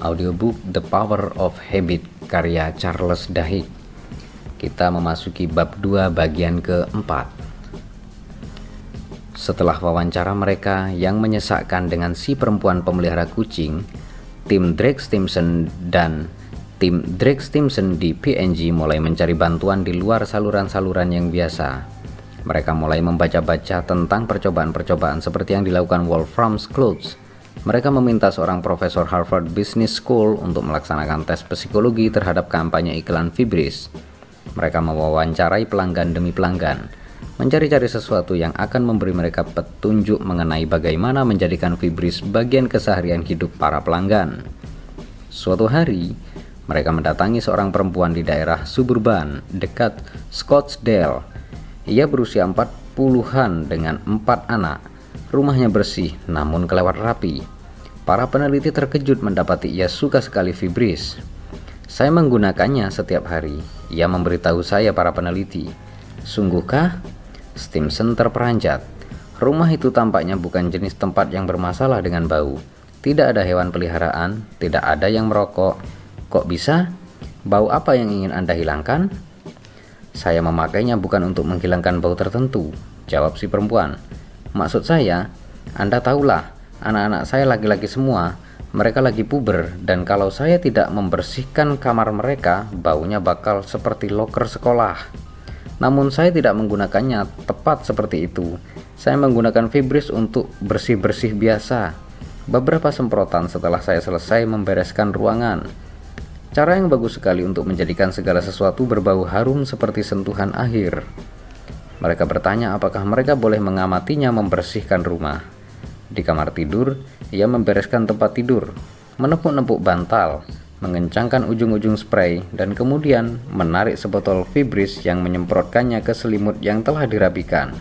audiobook The Power of Habit karya Charles Duhigg. Kita memasuki bab 2 bagian keempat. Setelah wawancara mereka yang menyesakkan dengan si perempuan pemelihara kucing, tim Drake Stimson dan tim Drake Stimson di PNG mulai mencari bantuan di luar saluran-saluran yang biasa. Mereka mulai membaca-baca tentang percobaan-percobaan seperti yang dilakukan Wolfram's Clothes mereka meminta seorang profesor Harvard Business School untuk melaksanakan tes psikologi terhadap kampanye iklan Fibris. Mereka mewawancarai pelanggan demi pelanggan, mencari-cari sesuatu yang akan memberi mereka petunjuk mengenai bagaimana menjadikan Fibris bagian keseharian hidup para pelanggan. Suatu hari, mereka mendatangi seorang perempuan di daerah suburban dekat Scottsdale. Ia berusia 40-an dengan empat anak Rumahnya bersih namun kelewat rapi. Para peneliti terkejut mendapati ia suka sekali fibris. Saya menggunakannya setiap hari. Ia memberitahu saya para peneliti. Sungguhkah? Stimson terperanjat. Rumah itu tampaknya bukan jenis tempat yang bermasalah dengan bau. Tidak ada hewan peliharaan, tidak ada yang merokok. Kok bisa? Bau apa yang ingin Anda hilangkan? Saya memakainya bukan untuk menghilangkan bau tertentu, jawab si perempuan. Maksud saya, Anda tahulah, anak-anak saya laki-laki semua, mereka lagi puber dan kalau saya tidak membersihkan kamar mereka, baunya bakal seperti loker sekolah. Namun saya tidak menggunakannya tepat seperti itu. Saya menggunakan Fibris untuk bersih-bersih biasa. Beberapa semprotan setelah saya selesai membereskan ruangan. Cara yang bagus sekali untuk menjadikan segala sesuatu berbau harum seperti sentuhan akhir. Mereka bertanya apakah mereka boleh mengamatinya membersihkan rumah. Di kamar tidur, ia membereskan tempat tidur, menepuk-nepuk bantal, mengencangkan ujung-ujung spray, dan kemudian menarik sebotol fibris yang menyemprotkannya ke selimut yang telah dirapikan.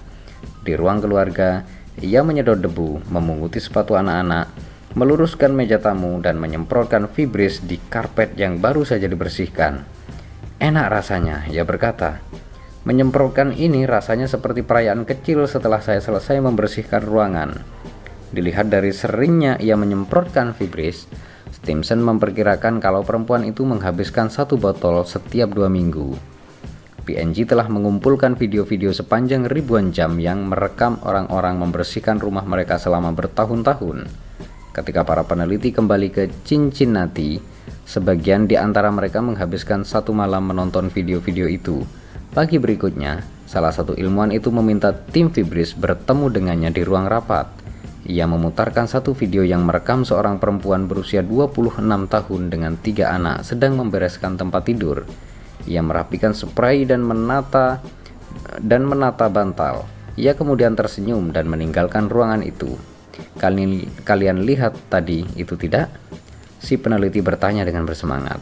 Di ruang keluarga, ia menyedot debu, memunguti sepatu anak-anak, meluruskan meja tamu, dan menyemprotkan fibris di karpet yang baru saja dibersihkan. Enak rasanya, ia berkata. Menyemprotkan ini rasanya seperti perayaan kecil setelah saya selesai membersihkan ruangan. Dilihat dari seringnya ia menyemprotkan fibris, Stimson memperkirakan kalau perempuan itu menghabiskan satu botol setiap dua minggu. PNG telah mengumpulkan video-video sepanjang ribuan jam yang merekam orang-orang membersihkan rumah mereka selama bertahun-tahun. Ketika para peneliti kembali ke Cincinnati, sebagian di antara mereka menghabiskan satu malam menonton video-video itu Pagi berikutnya, salah satu ilmuwan itu meminta tim Fibris bertemu dengannya di ruang rapat. Ia memutarkan satu video yang merekam seorang perempuan berusia 26 tahun dengan tiga anak sedang membereskan tempat tidur. Ia merapikan spray dan menata dan menata bantal. Ia kemudian tersenyum dan meninggalkan ruangan itu. Kalian, kalian lihat tadi itu tidak? Si peneliti bertanya dengan bersemangat.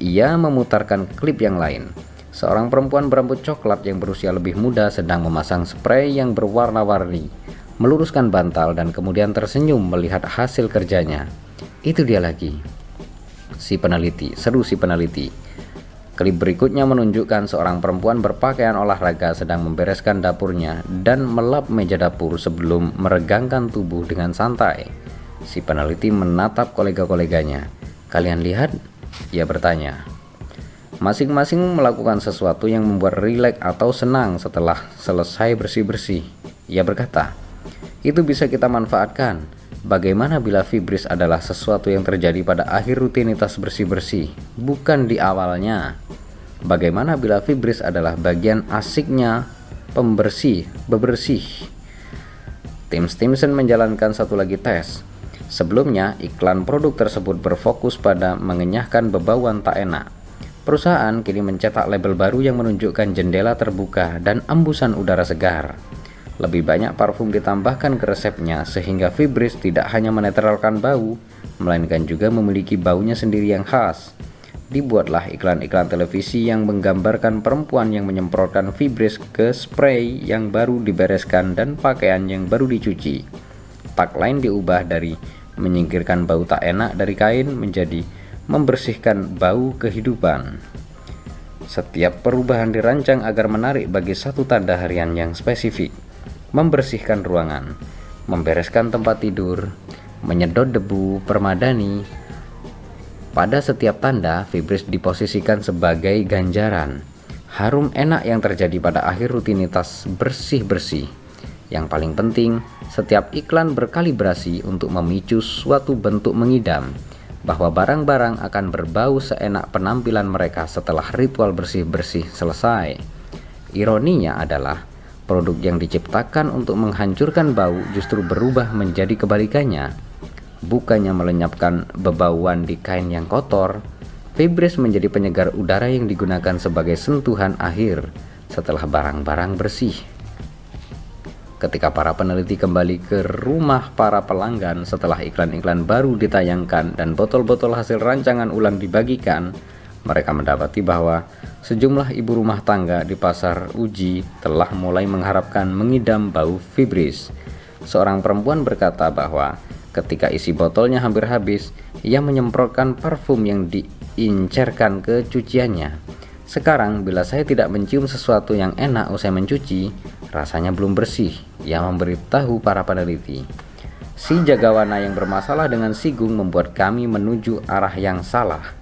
Ia memutarkan klip yang lain. Seorang perempuan berambut coklat yang berusia lebih muda sedang memasang spray yang berwarna-warni, meluruskan bantal dan kemudian tersenyum melihat hasil kerjanya. Itu dia lagi. Si peneliti, seru si peneliti. Klip berikutnya menunjukkan seorang perempuan berpakaian olahraga sedang membereskan dapurnya dan melap meja dapur sebelum meregangkan tubuh dengan santai. Si peneliti menatap kolega-koleganya. Kalian lihat? Ia bertanya. Masing-masing melakukan sesuatu yang membuat rileks atau senang setelah selesai bersih-bersih. Ia berkata, itu bisa kita manfaatkan. Bagaimana bila fibris adalah sesuatu yang terjadi pada akhir rutinitas bersih-bersih, bukan di awalnya? Bagaimana bila fibris adalah bagian asiknya pembersih, bebersih? Tim Stimson menjalankan satu lagi tes. Sebelumnya, iklan produk tersebut berfokus pada mengenyahkan bebauan tak enak. Perusahaan kini mencetak label baru yang menunjukkan jendela terbuka dan embusan udara segar. Lebih banyak parfum ditambahkan ke resepnya sehingga Fibris tidak hanya menetralkan bau, melainkan juga memiliki baunya sendiri yang khas. Dibuatlah iklan-iklan televisi yang menggambarkan perempuan yang menyemprotkan Fibris ke spray yang baru dibereskan dan pakaian yang baru dicuci. lain diubah dari menyingkirkan bau tak enak dari kain menjadi membersihkan bau kehidupan. Setiap perubahan dirancang agar menarik bagi satu tanda harian yang spesifik, membersihkan ruangan, membereskan tempat tidur, menyedot debu permadani, Pada setiap tanda, Fibris diposisikan sebagai ganjaran. Harum enak yang terjadi pada akhir rutinitas bersih-bersih. Yang paling penting, setiap iklan berkalibrasi untuk memicu suatu bentuk mengidam bahwa barang-barang akan berbau seenak penampilan mereka setelah ritual bersih-bersih selesai. Ironinya adalah produk yang diciptakan untuk menghancurkan bau justru berubah menjadi kebalikannya bukannya melenyapkan bebauan di kain yang kotor, Fibris menjadi penyegar udara yang digunakan sebagai sentuhan akhir setelah barang-barang bersih. Ketika para peneliti kembali ke rumah para pelanggan setelah iklan-iklan baru ditayangkan dan botol-botol hasil rancangan ulang dibagikan, mereka mendapati bahwa sejumlah ibu rumah tangga di pasar uji telah mulai mengharapkan mengidam bau fibris. Seorang perempuan berkata bahwa Ketika isi botolnya hampir habis, ia menyemprotkan parfum yang diincerkan ke cuciannya. Sekarang, bila saya tidak mencium sesuatu yang enak usai mencuci, rasanya belum bersih. Ia memberitahu para peneliti. Si jagawana yang bermasalah dengan Sigung membuat kami menuju arah yang salah.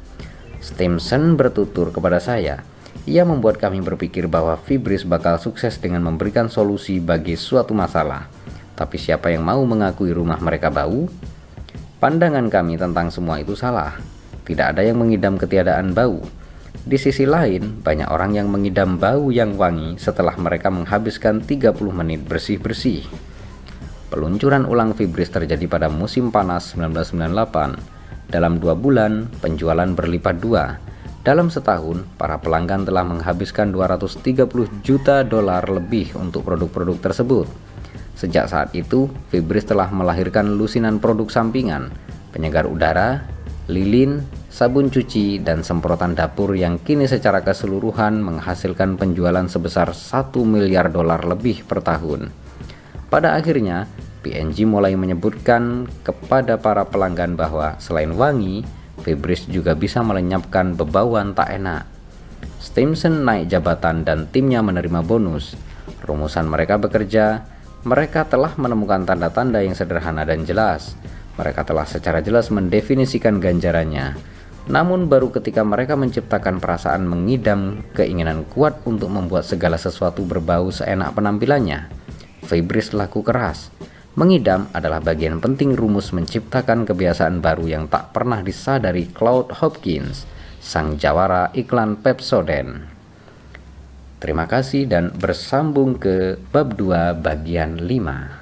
Stimson bertutur kepada saya. Ia membuat kami berpikir bahwa Fibris bakal sukses dengan memberikan solusi bagi suatu masalah tapi siapa yang mau mengakui rumah mereka bau? Pandangan kami tentang semua itu salah. Tidak ada yang mengidam ketiadaan bau. Di sisi lain, banyak orang yang mengidam bau yang wangi setelah mereka menghabiskan 30 menit bersih-bersih. Peluncuran ulang Fibris terjadi pada musim panas 1998. Dalam dua bulan, penjualan berlipat dua. Dalam setahun, para pelanggan telah menghabiskan 230 juta dolar lebih untuk produk-produk tersebut. Sejak saat itu, Fibris telah melahirkan lusinan produk sampingan, penyegar udara, lilin, sabun cuci, dan semprotan dapur yang kini secara keseluruhan menghasilkan penjualan sebesar 1 miliar dolar lebih per tahun. Pada akhirnya, PNG mulai menyebutkan kepada para pelanggan bahwa selain wangi, Fibris juga bisa melenyapkan bebauan tak enak. Stimson naik jabatan dan timnya menerima bonus. Rumusan mereka bekerja mereka telah menemukan tanda-tanda yang sederhana dan jelas. Mereka telah secara jelas mendefinisikan ganjarannya. Namun baru ketika mereka menciptakan perasaan mengidam keinginan kuat untuk membuat segala sesuatu berbau seenak penampilannya. Fibris laku keras. Mengidam adalah bagian penting rumus menciptakan kebiasaan baru yang tak pernah disadari Claude Hopkins, sang jawara iklan Pepsodent. Terima kasih dan bersambung ke bab 2 bagian 5.